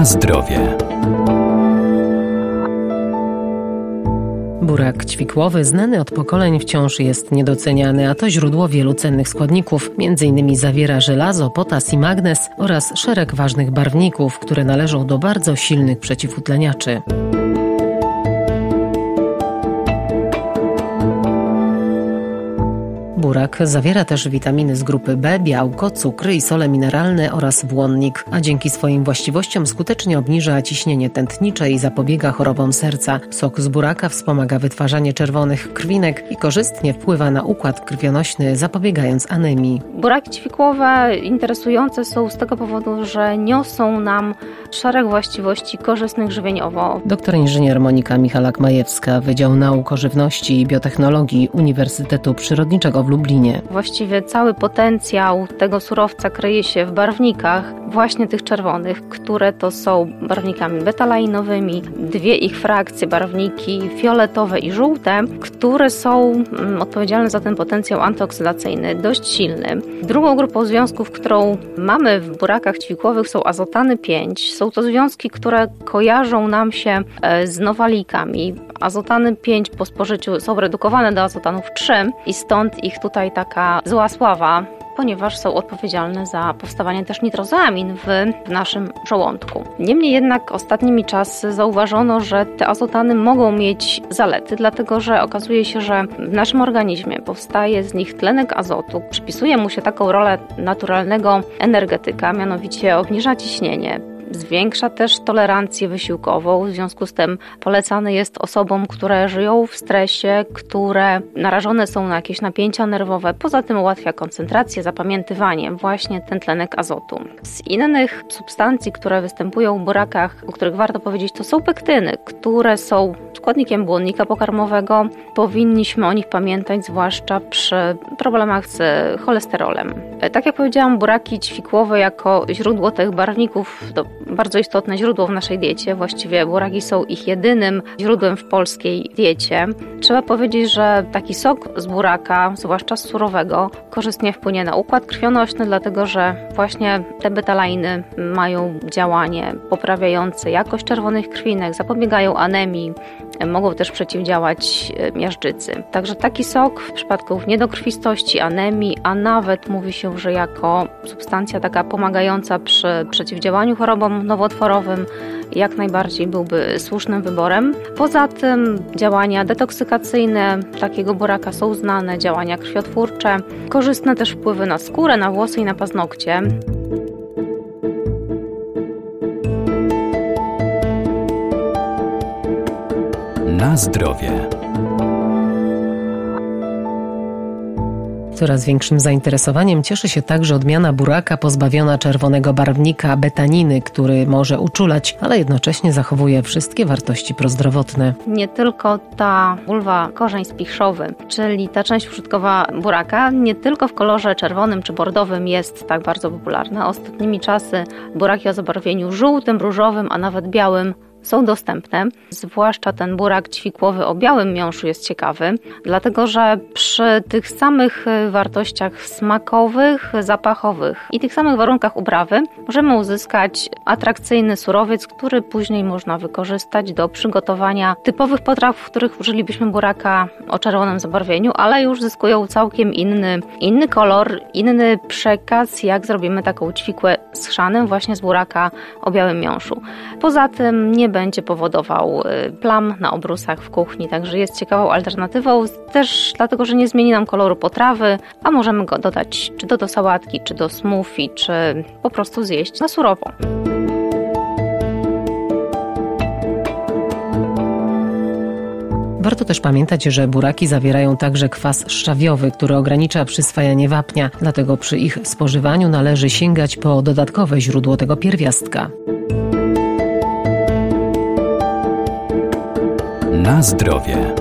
Na zdrowie. Burak ćwikłowy, znany od pokoleń, wciąż jest niedoceniany, a to źródło wielu cennych składników. Między innymi zawiera żelazo, potas i magnez oraz szereg ważnych barwników, które należą do bardzo silnych przeciwutleniaczy. Burak zawiera też witaminy z grupy B, białko, cukry i sole mineralne oraz błonnik, a dzięki swoim właściwościom skutecznie obniża ciśnienie tętnicze i zapobiega chorobom serca. Sok z buraka wspomaga wytwarzanie czerwonych krwinek i korzystnie wpływa na układ krwionośny, zapobiegając anemii. Buraki ćwikłowe interesujące są z tego powodu, że niosą nam szereg właściwości korzystnych żywieniowo. Doktor inżynier Monika Michalak-Majewska, Wydział Nauk o Żywności i Biotechnologii Uniwersytetu Przyrodniczego w Lublinie. Właściwie cały potencjał tego surowca kryje się w barwnikach, właśnie tych czerwonych, które to są barwnikami betalainowymi. Dwie ich frakcje, barwniki fioletowe i żółte, które są mm, odpowiedzialne za ten potencjał antyoksydacyjny, dość silny. Drugą grupą związków, którą mamy w burakach ćwikłowych są azotany 5. Są to związki, które kojarzą nam się e, z nowalikami. Azotany 5 po spożyciu są redukowane do azotanów 3 i stąd ich tutaj taka zła sława ponieważ są odpowiedzialne za powstawanie też nitrozamin w, w naszym żołądku. Niemniej jednak ostatnimi czasy zauważono, że te azotany mogą mieć zalety, dlatego że okazuje się, że w naszym organizmie powstaje z nich tlenek azotu. Przypisuje mu się taką rolę naturalnego energetyka, mianowicie obniża ciśnienie, Zwiększa też tolerancję wysiłkową, w związku z tym polecany jest osobom, które żyją w stresie, które narażone są na jakieś napięcia nerwowe. Poza tym ułatwia koncentrację, zapamiętywanie, właśnie ten tlenek azotu. Z innych substancji, które występują w burakach, o których warto powiedzieć, to są pektyny, które są składnikiem błonnika pokarmowego. Powinniśmy o nich pamiętać, zwłaszcza przy problemach z cholesterolem. Tak jak powiedziałam, buraki ćwikłowe jako źródło tych barwników do bardzo istotne źródło w naszej diecie. Właściwie buraki są ich jedynym źródłem w polskiej diecie. Trzeba powiedzieć, że taki sok z buraka, zwłaszcza z surowego, korzystnie wpłynie na układ krwionośny, dlatego że właśnie te betalainy mają działanie poprawiające jakość czerwonych krwinek, zapobiegają anemii, mogą też przeciwdziałać e, miażdżycy. Także taki sok w przypadku niedokrwistości, anemii, a nawet mówi się, że jako substancja taka pomagająca przy przeciwdziałaniu chorobom nowotworowym, jak najbardziej byłby słusznym wyborem. Poza tym działania detoksykacyjne takiego buraka są znane, działania krwiotwórcze, korzystne też wpływy na skórę, na włosy i na paznokcie. Na zdrowie. Coraz większym zainteresowaniem cieszy się także odmiana buraka pozbawiona czerwonego barwnika betaniny, który może uczulać, ale jednocześnie zachowuje wszystkie wartości prozdrowotne. Nie tylko ta bulwa korzeń spichrzowy, czyli ta część użytkowa buraka, nie tylko w kolorze czerwonym czy bordowym jest tak bardzo popularna. Ostatnimi czasy buraki o zabarwieniu żółtym, różowym, a nawet białym są dostępne. Zwłaszcza ten burak ćwikłowy o białym miąższu jest ciekawy, dlatego że przy tych samych y, wartościach smakowych, zapachowych i tych samych warunkach uprawy możemy uzyskać atrakcyjny surowiec, który później można wykorzystać do przygotowania typowych potraw, w których użylibyśmy buraka o czerwonym zabarwieniu, ale już zyskują całkiem inny, inny kolor, inny przekaz, jak zrobimy taką ćwikłę z chrzanem właśnie z buraka o białym miąższu. Poza tym nie będzie powodował y, plam na obrusach w kuchni, także jest ciekawą alternatywą, też dlatego, że nie zmieni nam koloru potrawy, a możemy go dodać czy do, do sałatki, czy do smoothie, czy po prostu zjeść na surowo. Warto też pamiętać, że buraki zawierają także kwas szczawiowy, który ogranicza przyswajanie wapnia, dlatego przy ich spożywaniu należy sięgać po dodatkowe źródło tego pierwiastka. Na zdrowie.